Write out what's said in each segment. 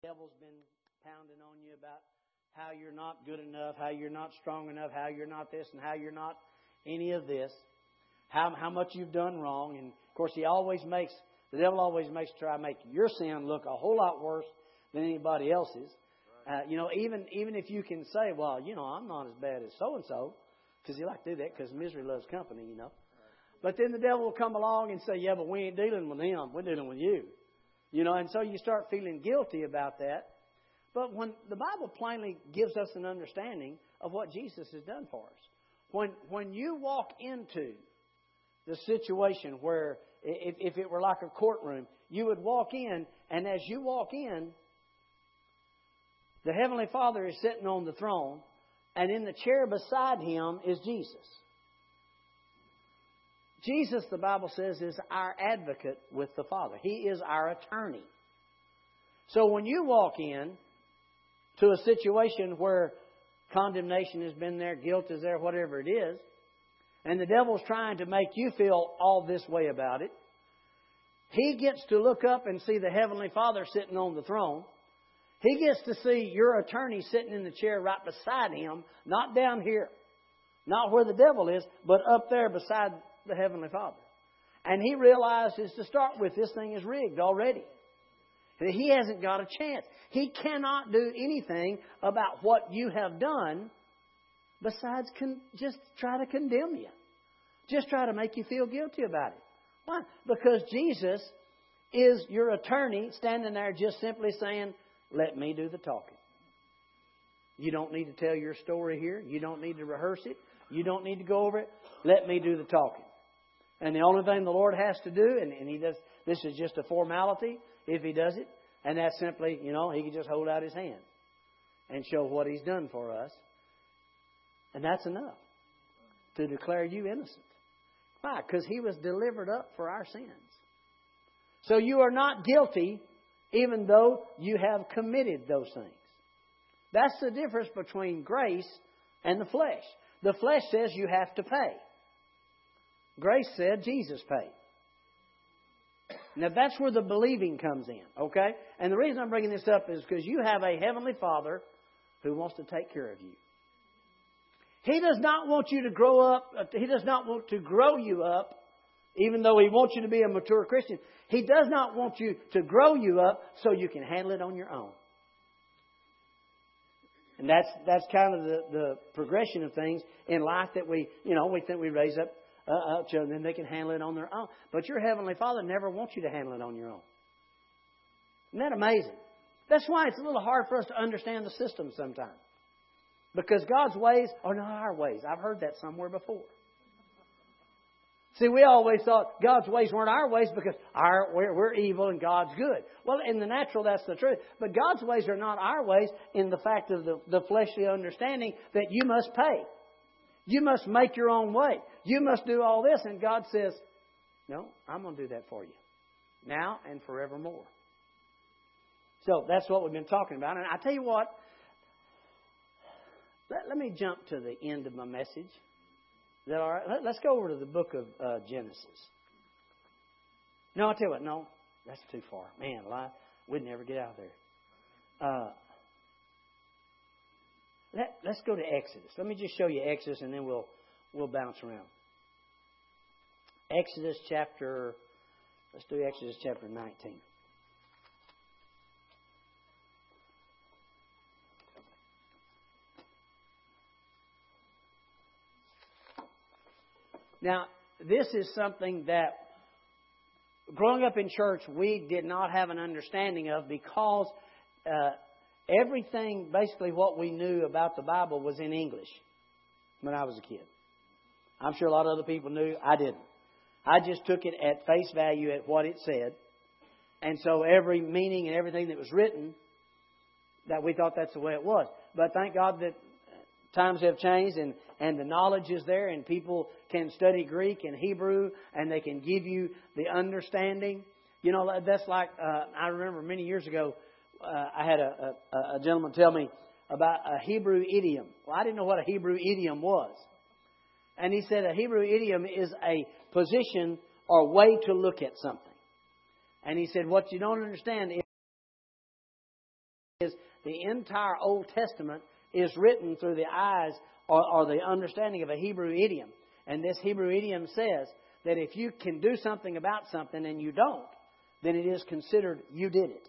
The devil's been pounding on you about how you're not good enough, how you're not strong enough, how you're not this, and how you're not any of this. How how much you've done wrong, and of course he always makes the devil always makes try to make your sin look a whole lot worse than anybody else's. Uh, you know, even even if you can say, well, you know, I'm not as bad as so and so, because he like to do that because misery loves company, you know. But then the devil will come along and say, yeah, but we ain't dealing with him, we're dealing with you. You know, and so you start feeling guilty about that. But when the Bible plainly gives us an understanding of what Jesus has done for us, when when you walk into the situation where if, if it were like a courtroom, you would walk in, and as you walk in, the Heavenly Father is sitting on the throne, and in the chair beside him is Jesus. Jesus, the Bible says, is our advocate with the Father. He is our attorney. So when you walk in to a situation where condemnation has been there, guilt is there, whatever it is, and the devil's trying to make you feel all this way about it, he gets to look up and see the Heavenly Father sitting on the throne. He gets to see your attorney sitting in the chair right beside him, not down here, not where the devil is, but up there beside the Heavenly Father. And he realizes to start with, this thing is rigged already. He hasn't got a chance. He cannot do anything about what you have done besides con- just try to condemn you. Just try to make you feel guilty about it. Why? Because Jesus is your attorney standing there just simply saying, let me do the talking. You don't need to tell your story here. You don't need to rehearse it. You don't need to go over it. Let me do the talking. And the only thing the Lord has to do, and, and He does, this is just a formality if He does it, and that's simply, you know, He can just hold out His hand and show what He's done for us. And that's enough to declare you innocent. Why? Because He was delivered up for our sins. So you are not guilty even though you have committed those things. That's the difference between grace and the flesh. The flesh says you have to pay. Grace said Jesus paid. Now that's where the believing comes in, okay? And the reason I'm bringing this up is because you have a heavenly Father who wants to take care of you. He does not want you to grow up, he does not want to grow you up, even though he wants you to be a mature Christian. He does not want you to grow you up so you can handle it on your own. And that's that's kind of the, the progression of things in life that we you know we think we raise up uh, up children, then they can handle it on their own. But your heavenly Father never wants you to handle it on your own. Isn't that amazing? That's why it's a little hard for us to understand the system sometimes. Because God's ways are not our ways. I've heard that somewhere before. See, we always thought God's ways weren't our ways because our, we're, we're, evil and God's good. Well, in the natural, that's the truth. But God's ways are not our ways in the fact of the, the fleshly understanding that you must pay. You must make your own way. You must do all this. And God says, No, I'm going to do that for you. Now and forevermore. So that's what we've been talking about. And I tell you what, let, let me jump to the end of my message. Is that all right? Let, us go over to the book of uh, Genesis. No, I'll tell you what, no, that's too far. Man, lie, we'd never get out of there. Uh, let, let's go to Exodus. Let me just show you Exodus and then we'll, we'll bounce around. Exodus chapter, let's do Exodus chapter 19. Now, this is something that growing up in church we did not have an understanding of because uh, everything, basically what we knew about the Bible was in English when I was a kid. I'm sure a lot of other people knew. I didn't. I just took it at face value at what it said. And so every meaning and everything that was written, that we thought that's the way it was. But thank God that times have changed and, and the knowledge is there and people can study Greek and Hebrew and they can give you the understanding. You know, that's like, uh, I remember many years ago, uh, I had a, a, a gentleman tell me about a Hebrew idiom. Well, I didn't know what a Hebrew idiom was. And he said a Hebrew idiom is a position or way to look at something. And he said, what you don't understand is the entire Old Testament is written through the eyes or, or the understanding of a Hebrew idiom. And this Hebrew idiom says that if you can do something about something and you don't, then it is considered you did it.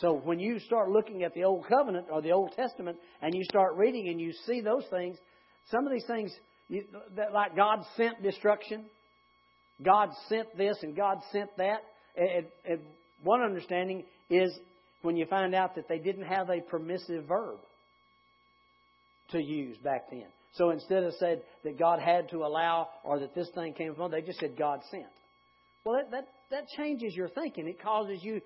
So when you start looking at the Old Covenant or the Old Testament and you start reading and you see those things, some of these things, you, that, like God sent destruction, God sent this and God sent that. One understanding is when you find out that they didn't have a permissive verb to use back then. So instead of said that God had to allow or that this thing came from, they just said God sent. Well, that that, that changes your thinking. It causes you.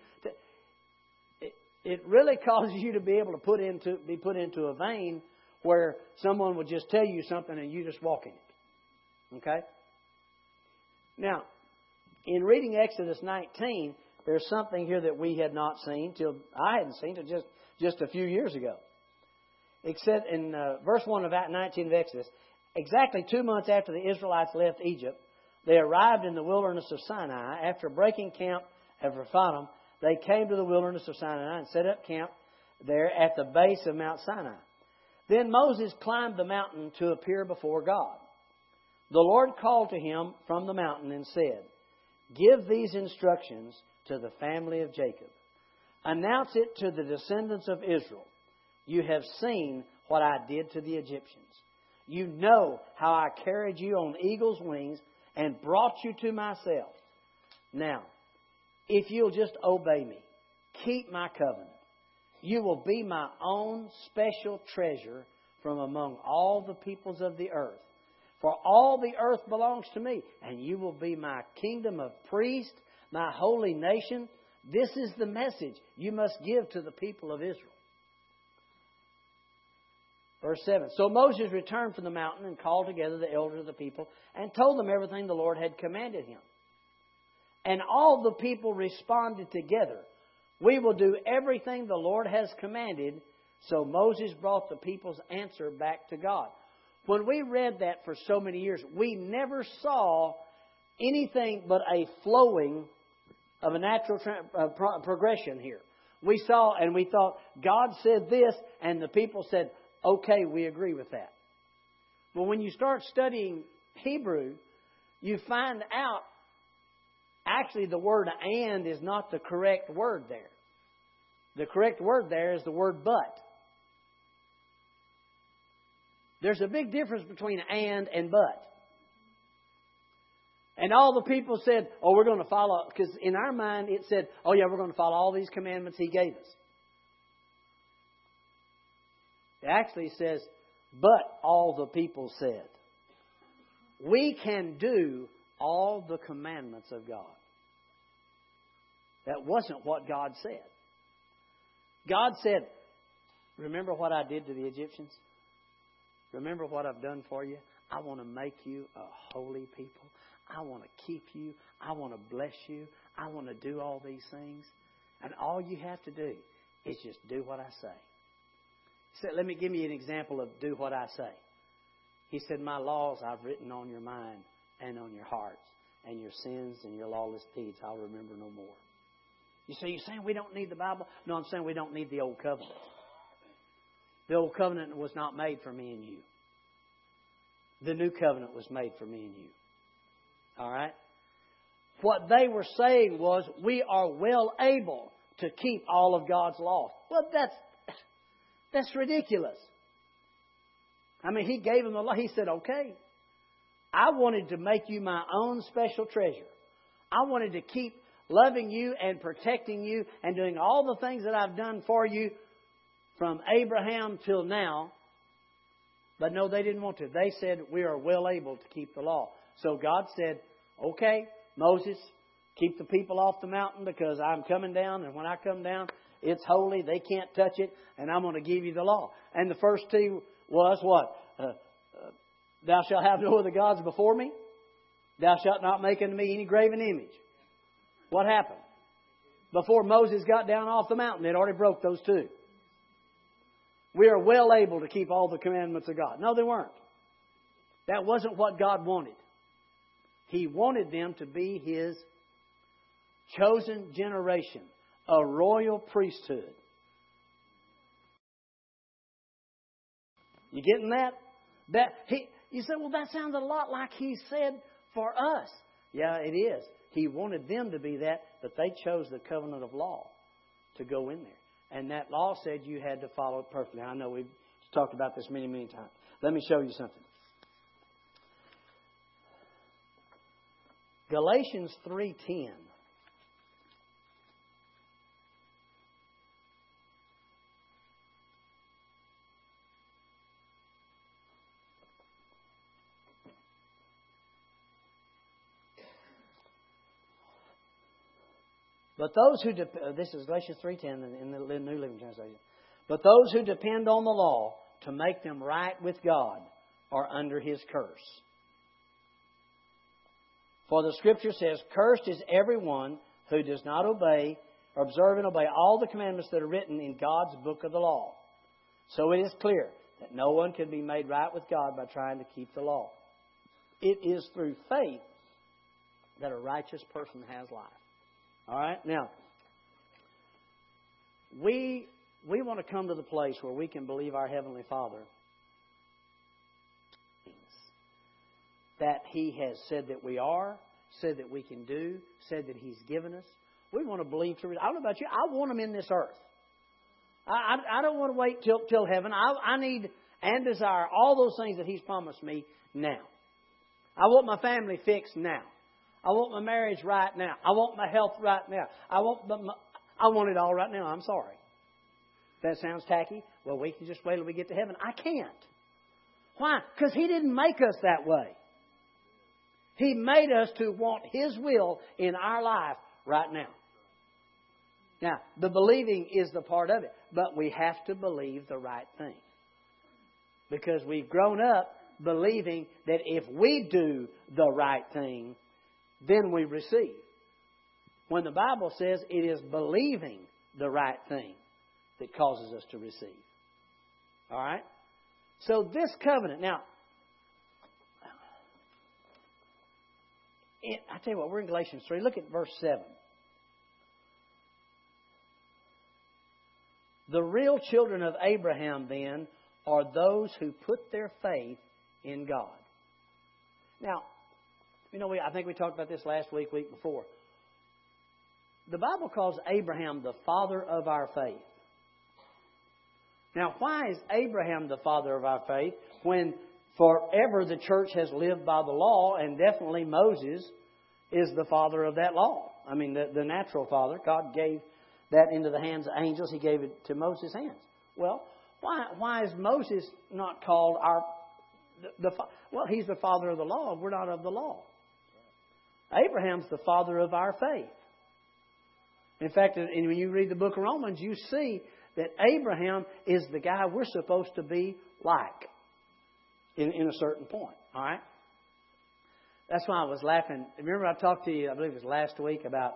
It, really causes you to be able to put into be put into a vein where someone would just tell you something and you just walk in it. Okay. Now, in reading Exodus 19, there's something here that we had not seen till I hadn't seen till just just a few years ago. Except in uh, verse one of 19 of Exodus, exactly two months after the Israelites left Egypt, they arrived in the wilderness of Sinai. After breaking camp at Rephidim, they came to the wilderness of Sinai and set up camp there at the base of Mount Sinai. Then Moses climbed the mountain to appear before God. The Lord called to him from the mountain and said, Give these instructions to the family of Jacob. Announce it to the descendants of Israel. You have seen what I did to the Egyptians. You know how I carried you on eagle's wings and brought you to myself. Now, if you'll just obey me, keep my covenant, you will be my own special treasure from among all the peoples of the earth. For all the earth belongs to me, and you will be my kingdom of priests, my holy nation. This is the message you must give to the people of Israel. Verse 7. So Moses returned from the mountain and called together the elders of the people and told them everything the Lord had commanded him. And all the people responded together, We will do everything the Lord has commanded. So Moses brought the people's answer back to God. When we read that for so many years, we never saw anything but a flowing of a natural uh, pro- progression here. We saw and we thought, God said this, and the people said, okay, we agree with that. But when you start studying Hebrew, you find out actually the word and is not the correct word there. The correct word there is the word but. There's a big difference between and and but. And all the people said, Oh, we're going to follow, because in our mind it said, Oh, yeah, we're going to follow all these commandments He gave us. It actually says, But all the people said. We can do all the commandments of God. That wasn't what God said. God said, Remember what I did to the Egyptians? Remember what I've done for you? I want to make you a holy people. I want to keep you. I want to bless you. I want to do all these things. And all you have to do is just do what I say. He said, Let me give you an example of do what I say. He said, My laws I've written on your mind and on your hearts, and your sins and your lawless deeds I'll remember no more. You say, You're saying we don't need the Bible? No, I'm saying we don't need the Old Covenant. The old covenant was not made for me and you. The new covenant was made for me and you. All right? What they were saying was, we are well able to keep all of God's laws. Well, that's, that's ridiculous. I mean, He gave them the law. He said, okay. I wanted to make you my own special treasure. I wanted to keep loving you and protecting you and doing all the things that I've done for you from Abraham till now. But no, they didn't want to. They said, We are well able to keep the law. So God said, Okay, Moses, keep the people off the mountain because I'm coming down, and when I come down, it's holy. They can't touch it, and I'm going to give you the law. And the first two was what? Uh, Thou shalt have no other gods before me. Thou shalt not make unto me any graven image. What happened? Before Moses got down off the mountain, they'd already broke those two. We are well able to keep all the commandments of God. No, they weren't. That wasn't what God wanted. He wanted them to be His chosen generation, a royal priesthood. You getting that? That he, you say, well, that sounds a lot like he said for us. Yeah, it is. He wanted them to be that, but they chose the covenant of law to go in there. And that law said you had to follow it perfectly. I know we've talked about this many, many times. Let me show you something. Galatians 3:10 But those who de- uh, this is Galatians three ten in the New Living Translation. But those who depend on the law to make them right with God are under His curse. For the Scripture says, "Cursed is everyone who does not obey or observe and obey all the commandments that are written in God's book of the law." So it is clear that no one can be made right with God by trying to keep the law. It is through faith that a righteous person has life. All right? Now, we, we want to come to the place where we can believe our Heavenly Father that He has said that we are, said that we can do, said that He's given us. We want to believe to. I don't know about you. I want them in this earth. I, I, I don't want to wait till till heaven. I, I need and desire all those things that He's promised me now. I want my family fixed now. I want my marriage right now. I want my health right now. I want the, I want it all right now. I'm sorry. That sounds tacky. Well, we can just wait till we get to heaven. I can't. Why? Because He didn't make us that way. He made us to want His will in our life right now. Now, the believing is the part of it, but we have to believe the right thing. Because we've grown up believing that if we do the right thing, then we receive. When the Bible says it is believing the right thing that causes us to receive. All right? So this covenant, now, I tell you what, we're in Galatians 3. Look at verse 7. The real children of Abraham, then, are those who put their faith in God. Now, you know, we, I think we talked about this last week, week before. The Bible calls Abraham the father of our faith. Now, why is Abraham the father of our faith when forever the church has lived by the law and definitely Moses is the father of that law? I mean, the, the natural father. God gave that into the hands of angels, He gave it to Moses' hands. Well, why, why is Moses not called our. The, the, well, he's the father of the law. We're not of the law. Abraham's the father of our faith. In fact, and when you read the book of Romans, you see that Abraham is the guy we're supposed to be like in, in a certain point. All right? That's why I was laughing. Remember, I talked to you, I believe it was last week, about,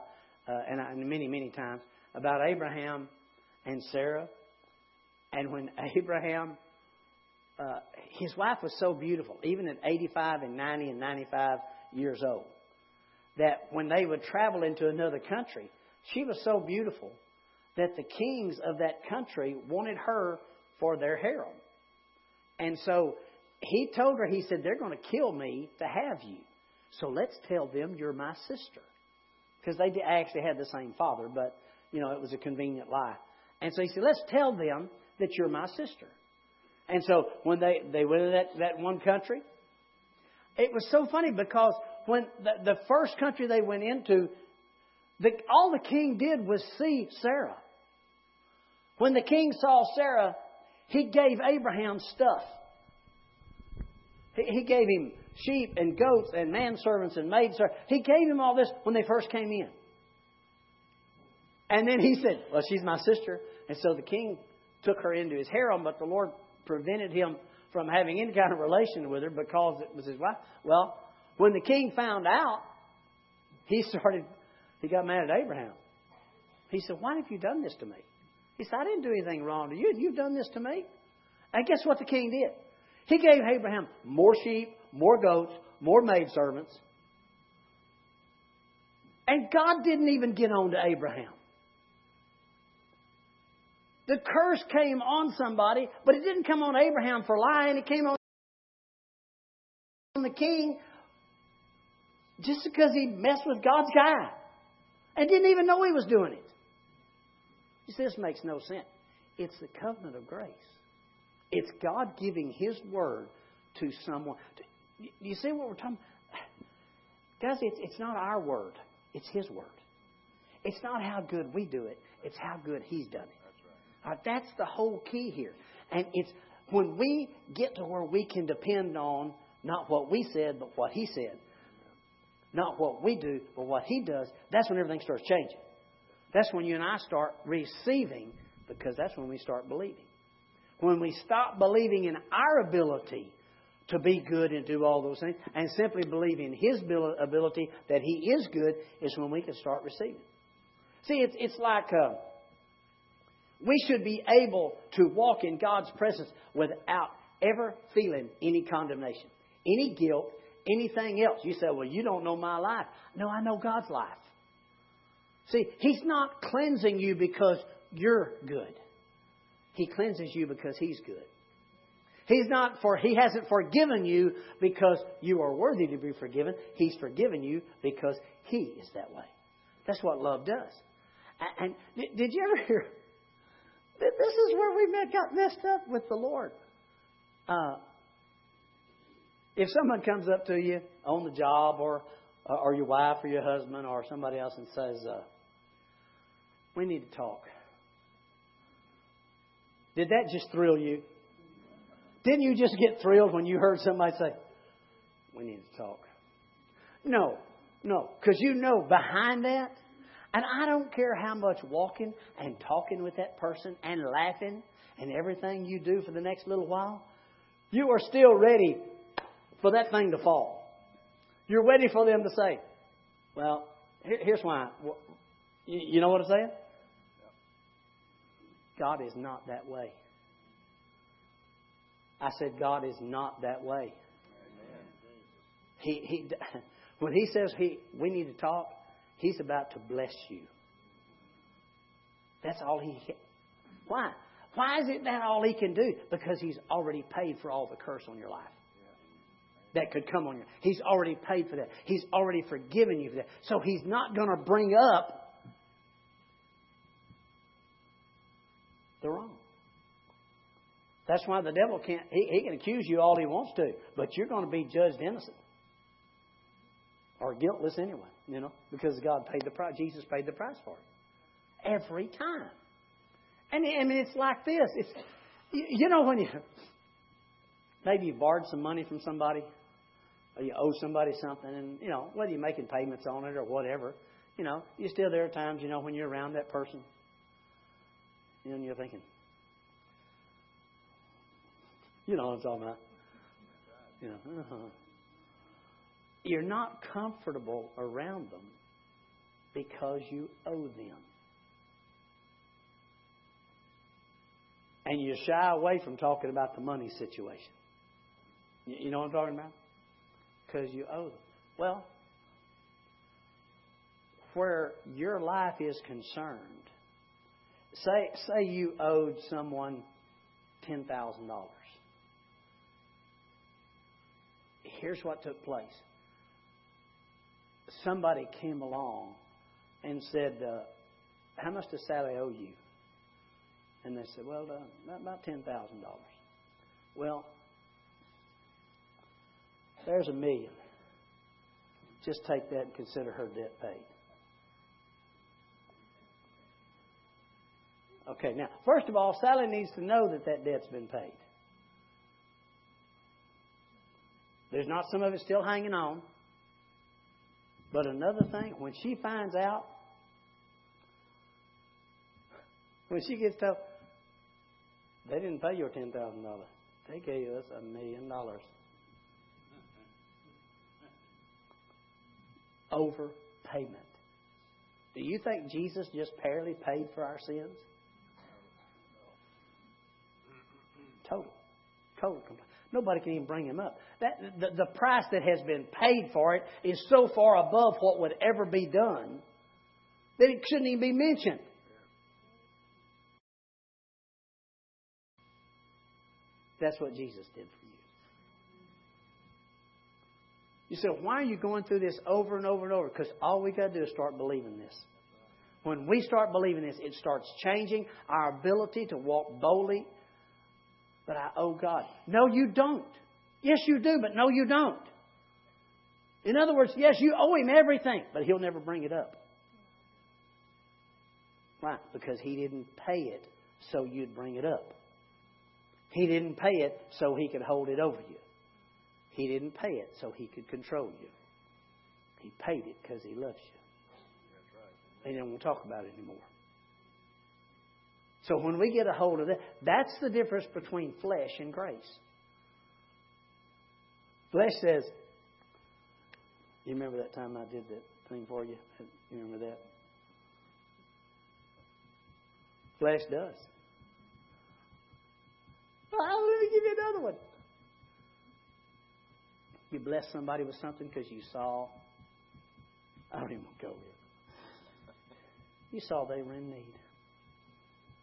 uh, and, I, and many, many times, about Abraham and Sarah. And when Abraham, uh, his wife was so beautiful, even at 85 and 90 and 95 years old that when they would travel into another country, she was so beautiful that the kings of that country wanted her for their harem. And so he told her, he said, they're going to kill me to have you. So let's tell them you're my sister. Because they actually had the same father, but, you know, it was a convenient lie. And so he said, let's tell them that you're my sister. And so when they, they went to that, that one country, it was so funny because when the, the first country they went into, the, all the king did was see Sarah. When the king saw Sarah, he gave Abraham stuff. He, he gave him sheep and goats and manservants and maidservants. He gave him all this when they first came in. And then he said, Well, she's my sister. And so the king took her into his harem, but the Lord prevented him from having any kind of relation with her because it was his wife. Well, when the king found out, he started, he got mad at Abraham. He said, Why have you done this to me? He said, I didn't do anything wrong to you. You've done this to me. And guess what the king did? He gave Abraham more sheep, more goats, more maidservants. And God didn't even get on to Abraham. The curse came on somebody, but it didn't come on Abraham for lying. It came on the king just because he messed with God's guy and didn't even know he was doing it. You see, this makes no sense. It's the covenant of grace. It's God giving His word to someone. Do you see what we're talking Guys, it's, it's not our word, it's His word. It's not how good we do it, it's how good He's done it. That's, right. that's the whole key here. And it's when we get to where we can depend on not what we said, but what He said. Not what we do, but what He does, that's when everything starts changing. That's when you and I start receiving, because that's when we start believing. When we stop believing in our ability to be good and do all those things, and simply believe in His ability that He is good, is when we can start receiving. See, it's, it's like uh, we should be able to walk in God's presence without ever feeling any condemnation, any guilt, anything else. You say, well, you don't know my life. No, I know God's life. See, He's not cleansing you because you're good. He cleanses you because He's good. He's not for He hasn't forgiven you because you are worthy to be forgiven. He's forgiven you because He is that way. That's what love does. And did you ever hear? This is where we got messed up with the Lord. Uh, if someone comes up to you on the job, or or your wife, or your husband, or somebody else, and says, uh, "We need to talk," did that just thrill you? Didn't you just get thrilled when you heard somebody say, We need to talk? No, no, because you know behind that, and I don't care how much walking and talking with that person and laughing and everything you do for the next little while, you are still ready for that thing to fall. You're ready for them to say, Well, here's why. You know what I'm saying? God is not that way. I said, God is not that way. He, he, when He says he, we need to talk, He's about to bless you. That's all He. Why? Why is it that all He can do? Because He's already paid for all the curse on your life that could come on you. He's already paid for that. He's already forgiven you for that. So He's not going to bring up the wrong. That's why the devil can't, he, he can accuse you all he wants to, but you're going to be judged innocent. Or guiltless anyway, you know, because God paid the price. Jesus paid the price for it. Every time. And I mean, it's like this. It's, you know, when you, maybe you borrowed some money from somebody, you owe somebody something, and, you know, whether you're making payments on it or whatever, you know, you still there are times, you know, when you're around that person, you know, and you're thinking, you know what I'm talking about. You know, uh-huh. You're not comfortable around them because you owe them. And you shy away from talking about the money situation. You know what I'm talking about? Because you owe them. Well, where your life is concerned, say say you owed someone ten thousand dollars here's what took place. Somebody came along and said, uh, How much does Sally owe you? And they said, Well, uh, about $10,000. Well, there's a million. Just take that and consider her debt paid. Okay, now, first of all, Sally needs to know that that debt's been paid. There's not some of it still hanging on. But another thing, when she finds out, when she gets told, they didn't pay your $10,000. They gave us a million dollars. Overpayment. Do you think Jesus just barely paid for our sins? Total. Total. Nobody can even bring him up. That, the, the price that has been paid for it is so far above what would ever be done that it shouldn't even be mentioned. That's what Jesus did for you. You say, why are you going through this over and over and over? Because all we got to do is start believing this. When we start believing this, it starts changing our ability to walk boldly. But I owe God. No, you don't. Yes, you do, but no, you don't. In other words, yes, you owe Him everything, but He'll never bring it up. Why? Because He didn't pay it so you'd bring it up. He didn't pay it so He could hold it over you. He didn't pay it so He could control you. He paid it because He loves you. They didn't want to talk about it anymore. So when we get a hold of that, that's the difference between flesh and grace. Flesh says, You remember that time I did that thing for you? You remember that? Flesh does. Well, let me give you another one. You bless somebody with something because you saw. I don't even want to go here. You saw they were in need.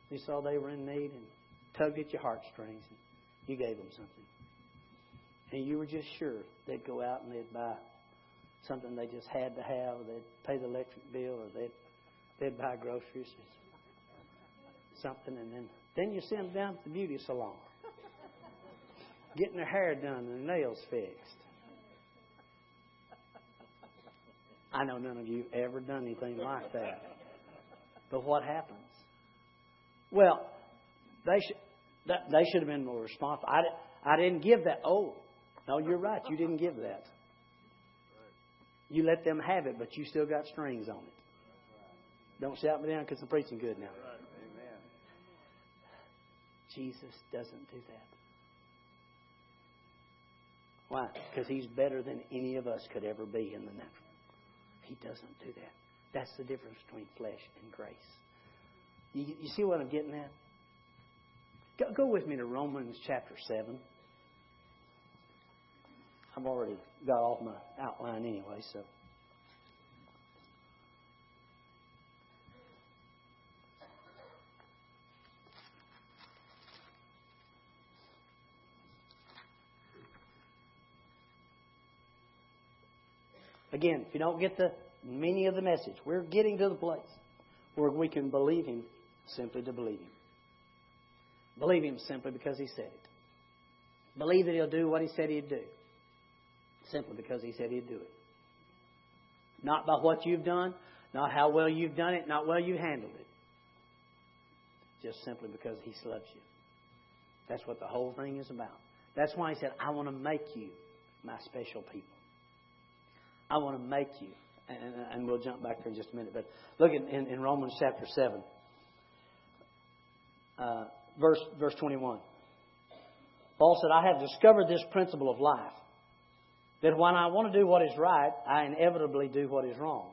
You saw they were in need and tugged at your heartstrings and you gave them something. And you were just sure they'd go out and they'd buy something they just had to have, or they'd pay the electric bill, or they'd they'd buy groceries, or something, and then then you send them down to the beauty salon, getting their hair done and their nails fixed. I know none of you ever done anything like that. But what happens? Well, they should they should have been more responsible. I, I didn't give that. Oh, no, you're right. You didn't give that. You let them have it, but you still got strings on it. Don't shout me down because I'm preaching good now. Jesus doesn't do that. Why? Because he's better than any of us could ever be in the natural. He doesn't do that. That's the difference between flesh and grace. You, you see what I'm getting at? Go, go with me to Romans chapter 7. I've already got off my outline anyway, so. Again, if you don't get the meaning of the message, we're getting to the place where we can believe Him simply to believe Him. Believe Him simply because He said it. Believe that He'll do what He said He'd do simply because He said He'd do it. Not by what you've done, not how well you've done it, not well you handled it. Just simply because He loves you. That's what the whole thing is about. That's why He said, I want to make you my special people. I want to make you. And, and we'll jump back there in just a minute. But look in, in, in Romans chapter 7, uh, verse, verse 21. Paul said, I have discovered this principle of life that when I want to do what is right, I inevitably do what is wrong.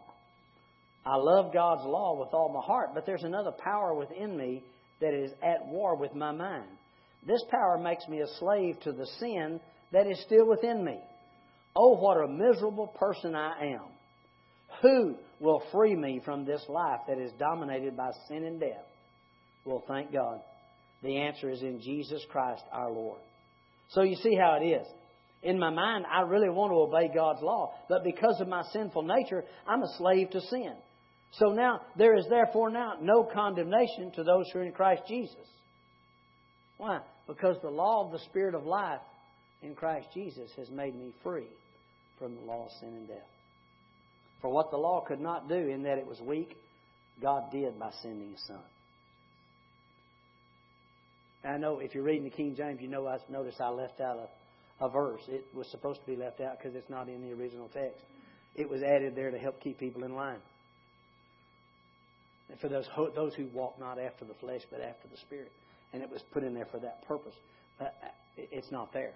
I love God's law with all my heart, but there's another power within me that is at war with my mind. This power makes me a slave to the sin that is still within me. Oh, what a miserable person I am. Who will free me from this life that is dominated by sin and death? Well, thank God. The answer is in Jesus Christ our Lord. So you see how it is. In my mind, I really want to obey God's law, but because of my sinful nature, I'm a slave to sin. So now, there is therefore now no condemnation to those who are in Christ Jesus. Why? Because the law of the Spirit of life in Christ Jesus has made me free from the law of sin and death. For what the law could not do in that it was weak, God did by sending His Son. I know if you're reading the King James, you know I notice I left out a, a verse. It was supposed to be left out because it's not in the original text. It was added there to help keep people in line. And for those those who walk not after the flesh but after the Spirit, and it was put in there for that purpose. But uh, it's not there.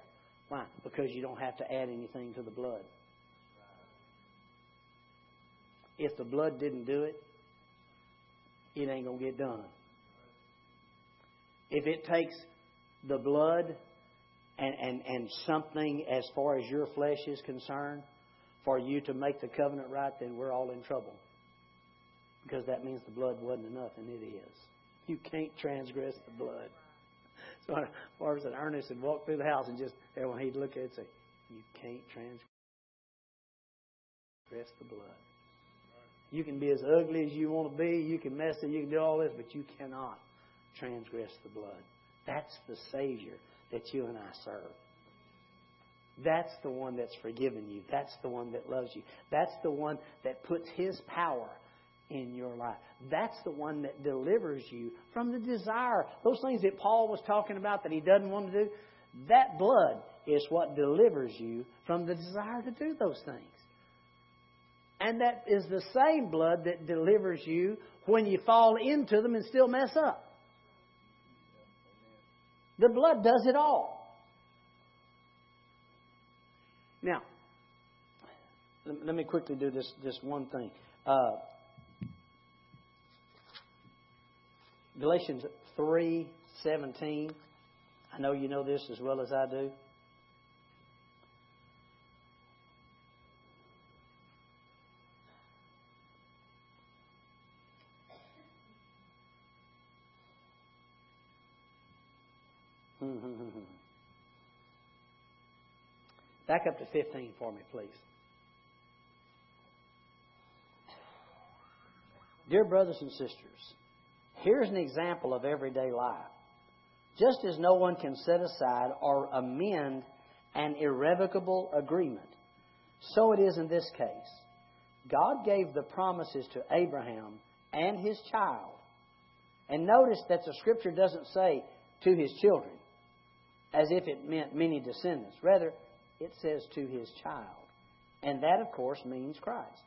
Why? Because you don't have to add anything to the blood. If the blood didn't do it, it ain't going to get done. If it takes the blood and, and, and something as far as your flesh is concerned for you to make the covenant right, then we're all in trouble. Because that means the blood wasn't enough, and it is. You can't transgress the blood. So far as Ernest would walk through the house and just, everyone he'd look at it and say, You can't transgress the blood. You can be as ugly as you want to be, you can mess it, you can do all this, but you cannot transgress the blood. That's the Savior that you and I serve. That's the one that's forgiven you. That's the one that loves you. That's the one that puts His power in your life. That's the one that delivers you from the desire. Those things that Paul was talking about that he doesn't want to do, that blood is what delivers you from the desire to do those things. And that is the same blood that delivers you when you fall into them and still mess up. The blood does it all. Now, let me quickly do this, this one thing. Uh, Galatians 3:17. I know you know this as well as I do. Back up to 15 for me, please. Dear brothers and sisters, here's an example of everyday life. Just as no one can set aside or amend an irrevocable agreement, so it is in this case. God gave the promises to Abraham and his child. And notice that the scripture doesn't say to his children as if it meant many descendants. Rather, it says to his child. And that, of course, means Christ.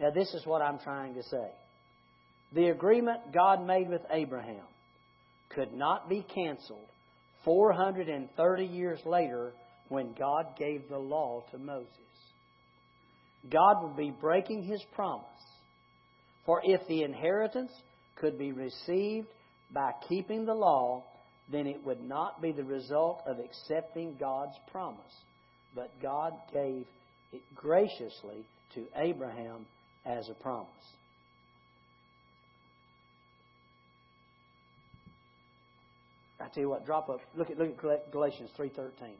Now, this is what I'm trying to say. The agreement God made with Abraham could not be canceled 430 years later when God gave the law to Moses. God would be breaking his promise. For if the inheritance could be received by keeping the law, then it would not be the result of accepting God's promise. But God gave it graciously to Abraham as a promise. I tell you what, drop up. Look at look at Galatians three thirteen.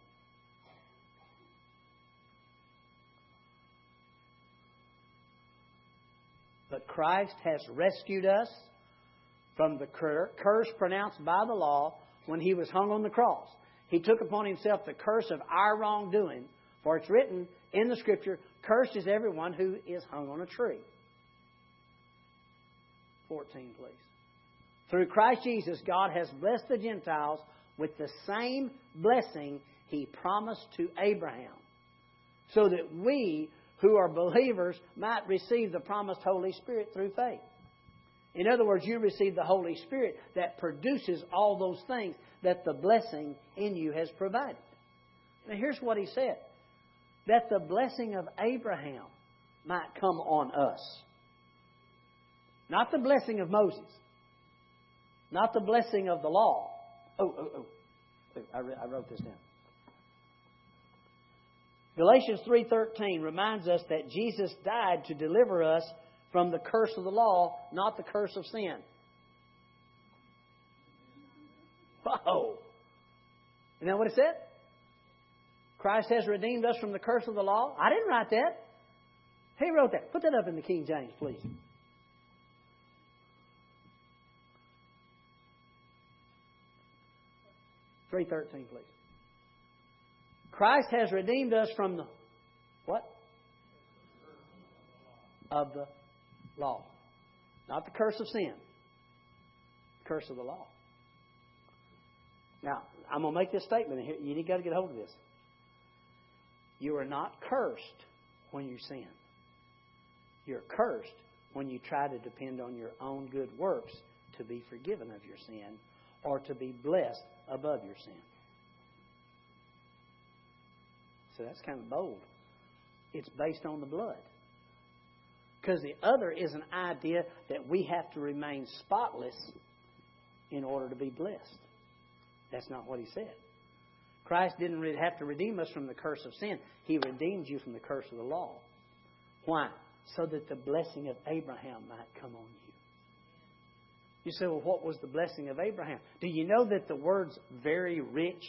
But Christ has rescued us from the curse pronounced by the law when he was hung on the cross. He took upon himself the curse of our wrongdoing, for it's written in the Scripture, Cursed is everyone who is hung on a tree. 14, please. Through Christ Jesus, God has blessed the Gentiles with the same blessing he promised to Abraham, so that we who are believers might receive the promised Holy Spirit through faith. In other words, you receive the Holy Spirit that produces all those things that the blessing in you has provided. Now, here's what he said that the blessing of Abraham might come on us. Not the blessing of Moses. Not the blessing of the law. Oh, oh, oh. I, I wrote this down. Galatians 3:13 reminds us that Jesus died to deliver us from the curse of the law, not the curse of sin. Whoa. Isn't that what it said? Christ has redeemed us from the curse of the law. I didn't write that. He wrote that. Put that up in the King James, please. Three thirteen, please. Christ has redeemed us from the what? Of the law. Not the curse of sin. The curse of the law. Now, I'm going to make this statement, and you got to get a hold of this. You are not cursed when you sin. You're cursed when you try to depend on your own good works to be forgiven of your sin or to be blessed above your sin. So that's kind of bold. It's based on the blood. Because the other is an idea that we have to remain spotless in order to be blessed. That's not what he said. Christ didn't really have to redeem us from the curse of sin. He redeemed you from the curse of the law. Why? So that the blessing of Abraham might come on you. You say, well, what was the blessing of Abraham? Do you know that the words very rich,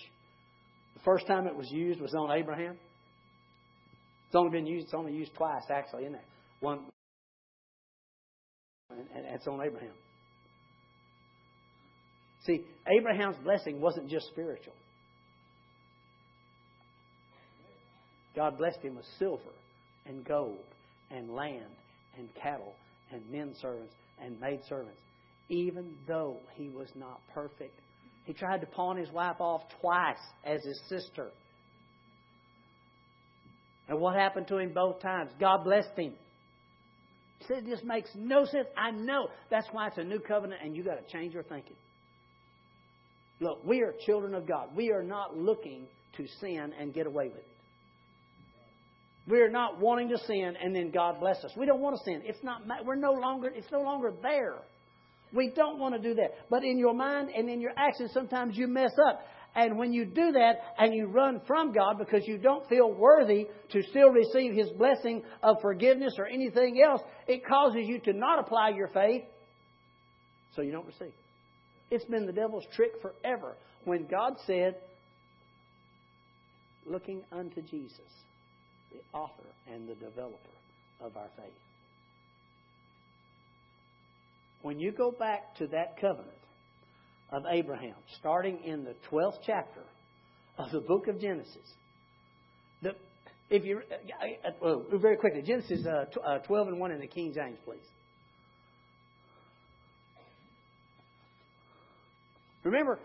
the first time it was used was on Abraham? It's only been used, it's only used twice actually, isn't it? One, and it's on Abraham. See, Abraham's blessing wasn't just spiritual. God blessed him with silver and gold and land and cattle and men servants and maid servants, even though he was not perfect. He tried to pawn his wife off twice as his sister. And what happened to him both times? God blessed him. He said, This makes no sense. I know. That's why it's a new covenant, and you've got to change your thinking. Look, we are children of God. We are not looking to sin and get away with it. We are not wanting to sin and then God bless us. We don't want to sin. It's not. We're no longer. It's no longer there. We don't want to do that. But in your mind and in your actions, sometimes you mess up. And when you do that and you run from God because you don't feel worthy to still receive His blessing of forgiveness or anything else, it causes you to not apply your faith, so you don't receive. It's been the devil's trick forever. When God said, looking unto Jesus the author and the developer of our faith. When you go back to that covenant of Abraham, starting in the 12th chapter of the book of Genesis, the, if you, uh, very quickly, Genesis uh, uh 12 and 1 in the King James, please. Remember,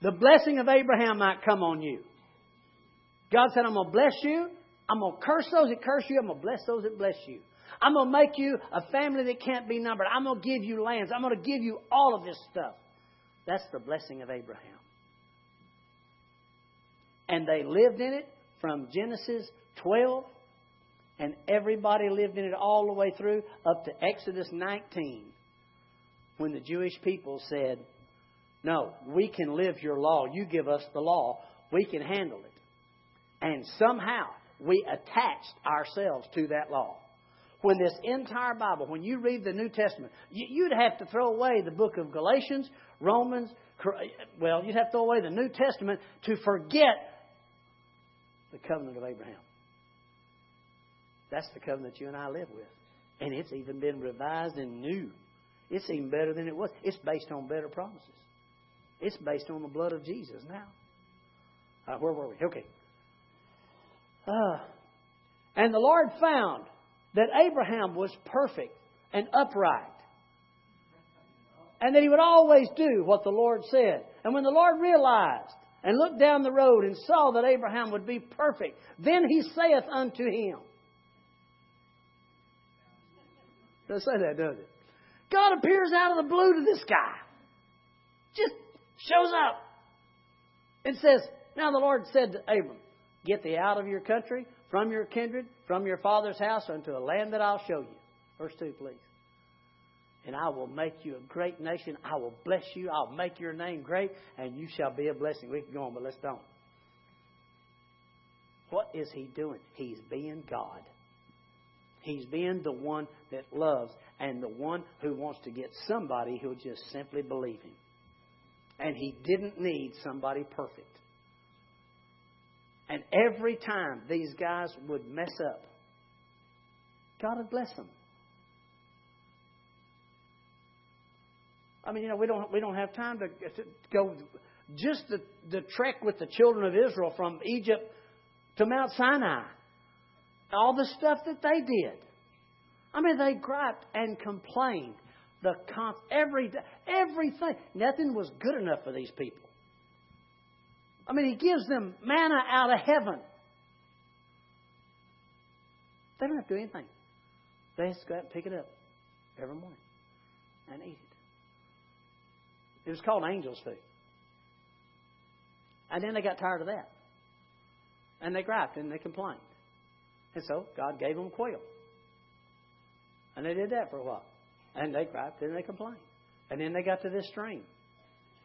the blessing of Abraham might come on you. God said, I'm going to bless you I'm going to curse those that curse you. I'm going to bless those that bless you. I'm going to make you a family that can't be numbered. I'm going to give you lands. I'm going to give you all of this stuff. That's the blessing of Abraham. And they lived in it from Genesis 12, and everybody lived in it all the way through up to Exodus 19, when the Jewish people said, No, we can live your law. You give us the law. We can handle it. And somehow, we attached ourselves to that law. When this entire Bible, when you read the New Testament, you'd have to throw away the book of Galatians, Romans, well, you'd have to throw away the New Testament to forget the covenant of Abraham. That's the covenant you and I live with. And it's even been revised and new. It's even better than it was. It's based on better promises. It's based on the blood of Jesus now. Uh, where were we? Okay. Uh, and the Lord found that Abraham was perfect and upright. And that he would always do what the Lord said. And when the Lord realized and looked down the road and saw that Abraham would be perfect, then he saith unto him. Doesn't say that, does it? God appears out of the blue to this guy. Just shows up and says, Now the Lord said to Abram, Get thee out of your country, from your kindred, from your father's house, unto a land that I'll show you. Verse 2, please. And I will make you a great nation. I will bless you. I'll make your name great, and you shall be a blessing. We can go on, but let's don't. What is he doing? He's being God. He's being the one that loves and the one who wants to get somebody who'll just simply believe him. And he didn't need somebody perfect. And every time these guys would mess up, God would bless them. I mean, you know, we don't we don't have time to, to go just the, the trek with the children of Israel from Egypt to Mount Sinai. All the stuff that they did. I mean, they griped and complained. The comp, every everything. Nothing was good enough for these people. I mean, He gives them manna out of heaven. They don't have to do anything. They just go out and pick it up every morning and eat it. It was called angel's food. And then they got tired of that. And they griped and they complained. And so God gave them quail. And they did that for a while. And they griped and they complained. And then they got to this stream.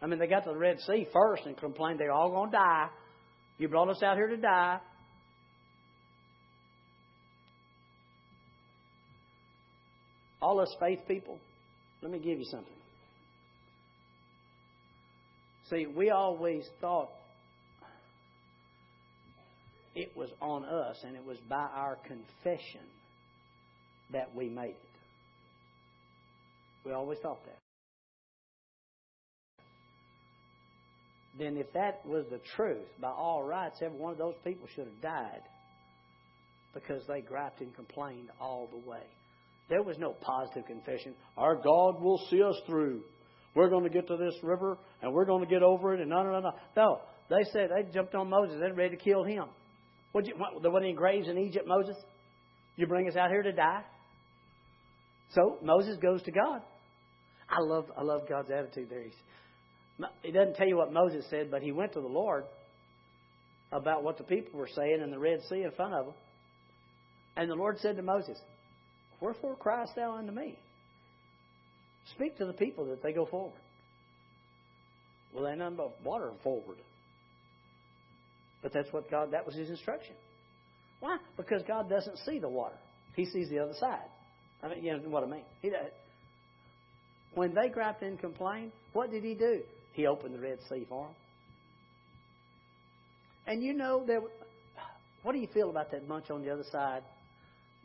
I mean, they got to the Red Sea first and complained they're all going to die. You brought us out here to die. All us faith people, let me give you something. See, we always thought it was on us and it was by our confession that we made it. We always thought that. Then, if that was the truth, by all rights, every one of those people should have died because they griped and complained all the way. There was no positive confession. Our God will see us through. We're going to get to this river and we're going to get over it. And no, no, no, no. No, they said they jumped on Moses. They're ready to kill him. What you, what, there wasn't any graves in Egypt, Moses. You bring us out here to die. So Moses goes to God. I love, I love God's attitude there. He's, he doesn't tell you what Moses said, but he went to the Lord about what the people were saying in the Red Sea in front of them. And the Lord said to Moses, Wherefore criest thou unto me? Speak to the people that they go forward. Well, they none but water forward. But that's what God, that was his instruction. Why? Because God doesn't see the water. He sees the other side. I mean, you know what I mean? He does. When they griped and complained, what did he do? He opened the Red Sea for them. And you know, there, what do you feel about that bunch on the other side?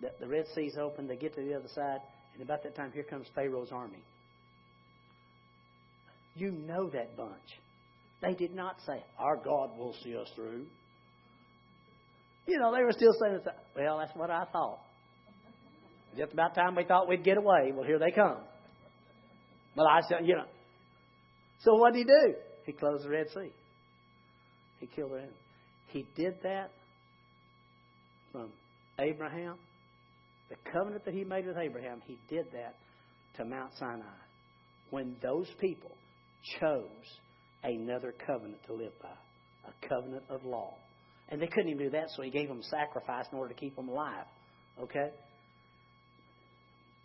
The, the Red Sea's open, they get to the other side, and about that time, here comes Pharaoh's army. You know that bunch. They did not say, Our God will see us through. You know, they were still saying, Well, that's what I thought. Just about time we thought we'd get away. Well, here they come. But I said, you know. So what did he do? He closed the Red Sea. He killed their He did that from Abraham. The covenant that he made with Abraham, he did that to Mount Sinai when those people chose another covenant to live by a covenant of law. And they couldn't even do that, so he gave them sacrifice in order to keep them alive. Okay?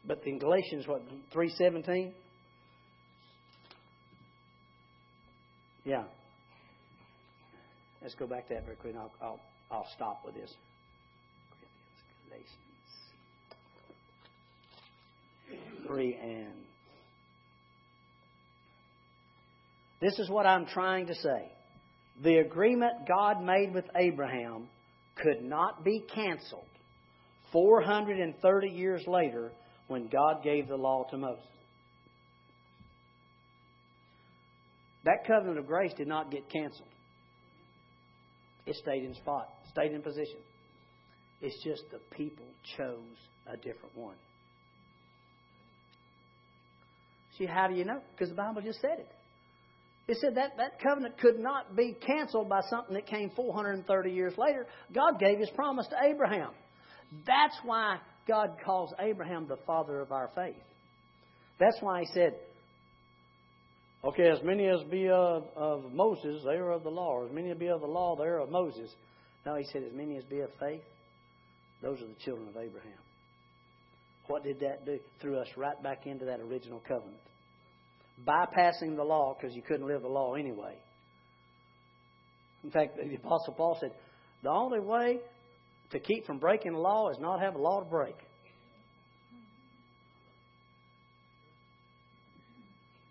But in Galatians, what, 317? Yeah. Let's go back to that very quick. I'll, I'll, I'll stop with this. Galatians 3 and. This is what I'm trying to say. The agreement God made with Abraham could not be canceled 430 years later when God gave the law to Moses. That covenant of grace did not get canceled. It stayed in spot, stayed in position. It's just the people chose a different one. See, how do you know? Because the Bible just said it. It said that that covenant could not be canceled by something that came 430 years later. God gave his promise to Abraham. That's why God calls Abraham the father of our faith. That's why he said, Okay, as many as be of, of Moses, they are of the law. As many as be of the law, they are of Moses. No, he said, as many as be of faith, those are the children of Abraham. What did that do? Threw us right back into that original covenant. Bypassing the law because you couldn't live the law anyway. In fact, the Apostle Paul said, the only way to keep from breaking the law is not have a law to break.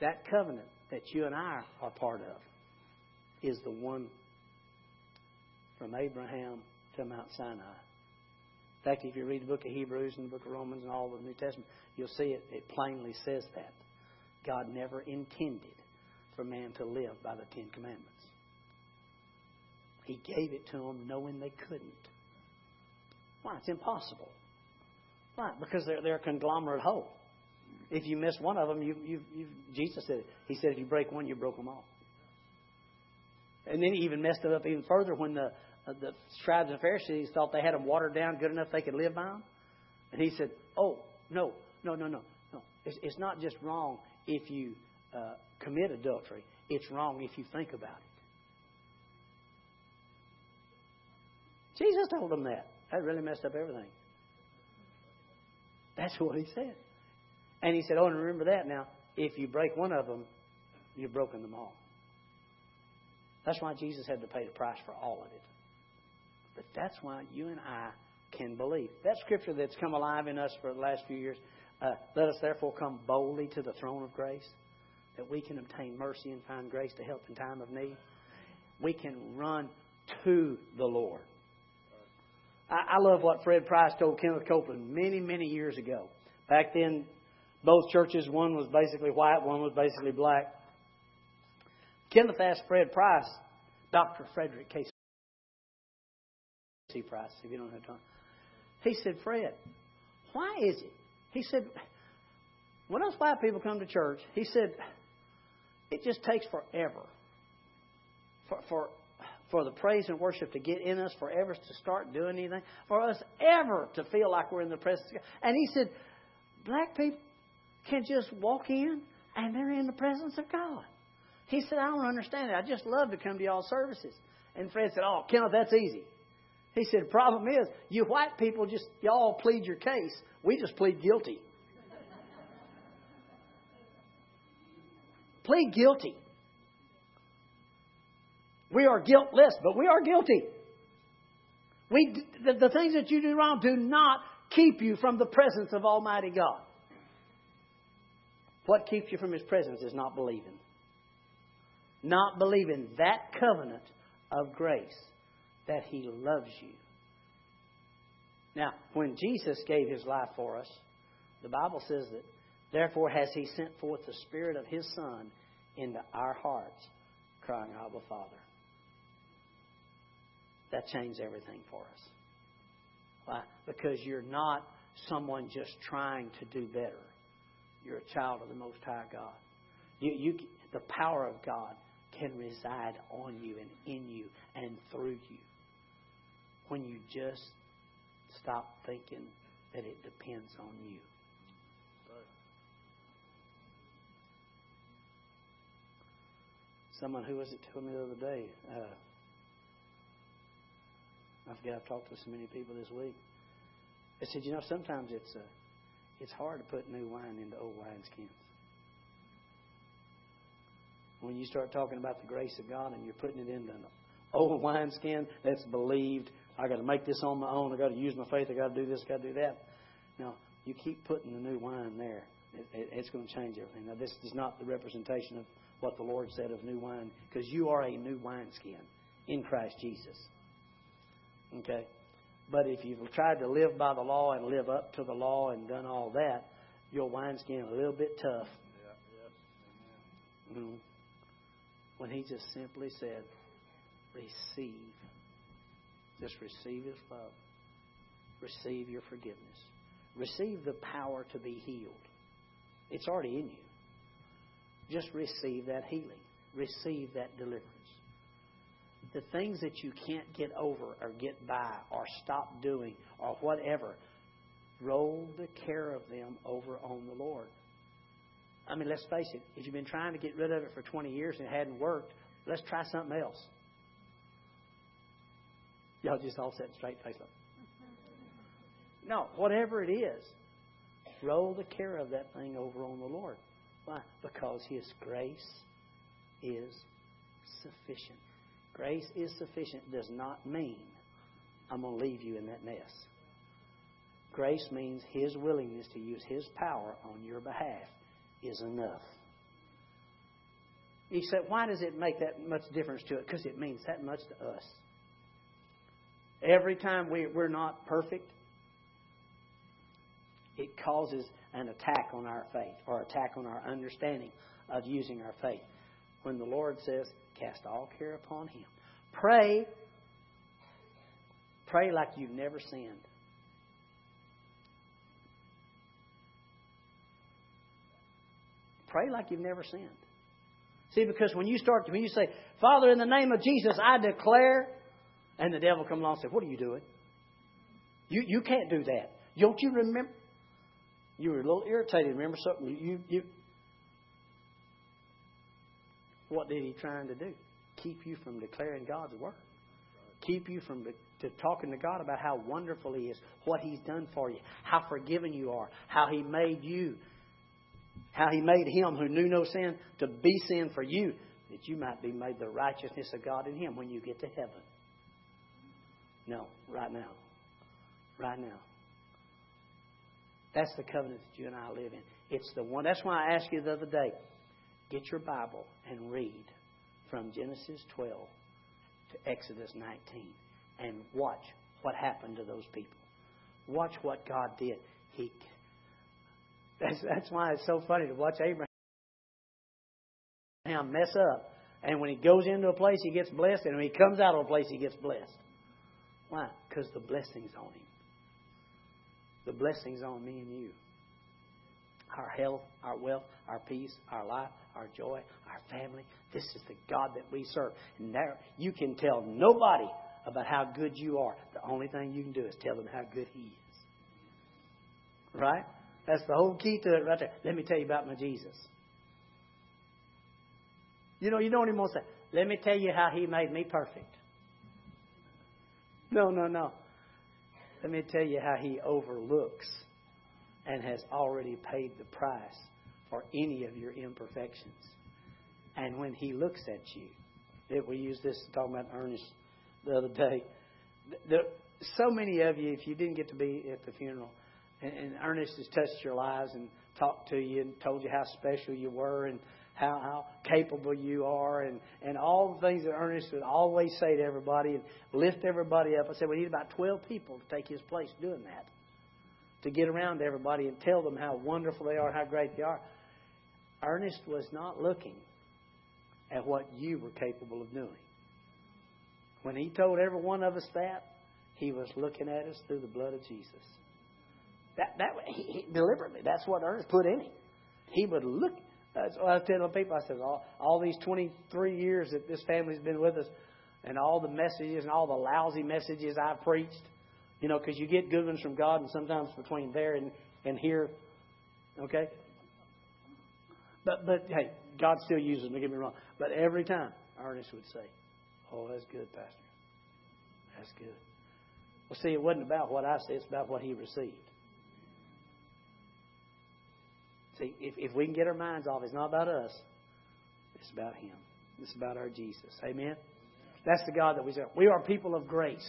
That covenant that you and I are part of is the one from Abraham to Mount Sinai. In fact, if you read the book of Hebrews and the book of Romans and all of the New Testament, you'll see it, it plainly says that. God never intended for man to live by the Ten Commandments. He gave it to them knowing they couldn't. Why? It's impossible. Why? Because they're, they're a conglomerate whole. If you miss one of them, you, you, you, Jesus said, He said, if you break one, you broke them all. And then He even messed it up even further when the, uh, the scribes and Pharisees thought they had them watered down good enough they could live by them. And He said, oh, no, no, no, no, no. It's, it's not just wrong if you uh, commit adultery, it's wrong if you think about it. Jesus told them that. That really messed up everything. That's what he said. And he said, Oh, and remember that now. If you break one of them, you've broken them all. That's why Jesus had to pay the price for all of it. But that's why you and I can believe. That scripture that's come alive in us for the last few years, uh, let us therefore come boldly to the throne of grace, that we can obtain mercy and find grace to help in time of need. We can run to the Lord. I, I love what Fred Price told Kenneth Copeland many, many years ago. Back then, both churches, one was basically white, one was basically black. Kenneth asked Fred Price, Dr. Frederick K.C. Price, if you don't have time. He said, Fred, why is it? He said, when us white people come to church, he said, it just takes forever for, for, for the praise and worship to get in us, for ever to start doing anything, for us ever to feel like we're in the presence of God. And he said, black people can just walk in and they're in the presence of God. He said, I don't understand it. I just love to come to y'all services. And Fred said, Oh, Kenneth, that's easy. He said, The problem is, you white people just, y'all plead your case. We just plead guilty. plead guilty. We are guiltless, but we are guilty. We, the, the things that you do wrong do not keep you from the presence of Almighty God. What keeps you from His presence is not believing not believing that covenant of grace that He loves you. Now, when Jesus gave His life for us, the Bible says that, therefore, has He sent forth the Spirit of His Son into our hearts, crying, Abba, Father. That changed everything for us. Why? Because you're not someone just trying to do better. You're a child of the Most High God. You, you, the power of God can reside on you and in you and through you when you just stop thinking that it depends on you. Someone who was it told me the other day. Uh, I forget. I've talked to so many people this week. I said, you know, sometimes it's uh, it's hard to put new wine into old wineskins when you start talking about the grace of God and you're putting it into an old wineskin that's believed, I got to make this on my own. I got to use my faith. I got to do this. I got to do that. Now you keep putting the new wine there. It, it, it's going to change everything. Now this is not the representation of what the Lord said of new wine, because you are a new wineskin in Christ Jesus. Okay, but if you've tried to live by the law and live up to the law and done all that, your wineskin a little bit tough. Yeah, mm-hmm when he just simply said, Receive. Just receive his love. Receive your forgiveness. Receive the power to be healed. It's already in you. Just receive that healing. Receive that deliverance. The things that you can't get over or get by or stop doing or whatever, roll the care of them over on the Lord. I mean, let's face it, if you've been trying to get rid of it for 20 years and it hadn't worked, let's try something else. Y'all just all set straight face up. No, whatever it is, roll the care of that thing over on the Lord. Why? Because His grace is sufficient. Grace is sufficient does not mean I'm going to leave you in that mess. Grace means His willingness to use His power on your behalf is enough. You said, why does it make that much difference to it? Because it means that much to us. Every time we, we're not perfect, it causes an attack on our faith or attack on our understanding of using our faith. When the Lord says, cast all care upon Him, pray. Pray like you've never sinned. Pray like you've never sinned. See, because when you start, to, when you say, Father, in the name of Jesus, I declare, and the devil comes along and says, What are you doing? You, you can't do that. Don't you remember? You were a little irritated. Remember something? You, you, what did he trying to do? Keep you from declaring God's word. Keep you from to talking to God about how wonderful He is, what He's done for you, how forgiven you are, how He made you how he made him who knew no sin to be sin for you. that you might be made the righteousness of God in Him when you get to heaven. No, right now. Right now. That's the covenant that you and I live in. It's the one. That's why I asked you the other day get your Bible and read from Genesis 12 to Exodus 19 and watch what happened to those people. Watch what God did. He. That's, that's why it's so funny to watch Abraham mess up. And when he goes into a place, he gets blessed. And when he comes out of a place, he gets blessed. Why? Because the blessing's on him. The blessing's on me and you. Our health, our wealth, our peace, our life, our joy, our family. This is the God that we serve. And there, you can tell nobody about how good you are. The only thing you can do is tell them how good He is. Right? That's the whole key to it right there. Let me tell you about my Jesus. You know, you don't even want to say, let me tell you how He made me perfect. No, no, no. Let me tell you how He overlooks and has already paid the price for any of your imperfections. And when He looks at you, if we use this talking about Ernest the other day, the, so many of you, if you didn't get to be at the funeral, and, and Ernest has touched your lives and talked to you and told you how special you were and how, how capable you are and, and all the things that Ernest would always say to everybody and lift everybody up. I said, we need about 12 people to take his place doing that. To get around to everybody and tell them how wonderful they are, how great they are. Ernest was not looking at what you were capable of doing. When he told every one of us that, he was looking at us through the blood of Jesus. That, that he, he, deliberately, that's what Ernest put in him. He would look what I tell people. I said, all, all these 23 years that this family's been with us, and all the messages and all the lousy messages I've preached, you know, because you get good ones from God, and sometimes between there and, and here, okay? But, but hey, God still uses them, don't get me wrong. But every time, Ernest would say, Oh, that's good, Pastor. That's good. Well, see, it wasn't about what I said, it's about what he received. See, if, if we can get our minds off, it's not about us. It's about Him. It's about our Jesus. Amen? That's the God that we serve. We are people of grace.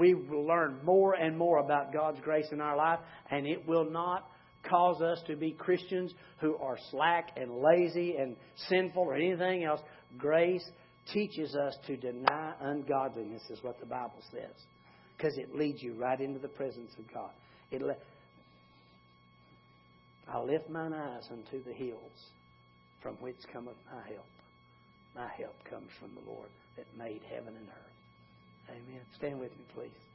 We will learn more and more about God's grace in our life, and it will not cause us to be Christians who are slack and lazy and sinful or anything else. Grace teaches us to deny ungodliness, is what the Bible says, because it leads you right into the presence of God. It, I lift mine eyes unto the hills, from which cometh my help. My help comes from the Lord that made heaven and earth. Amen. Stand with me, please.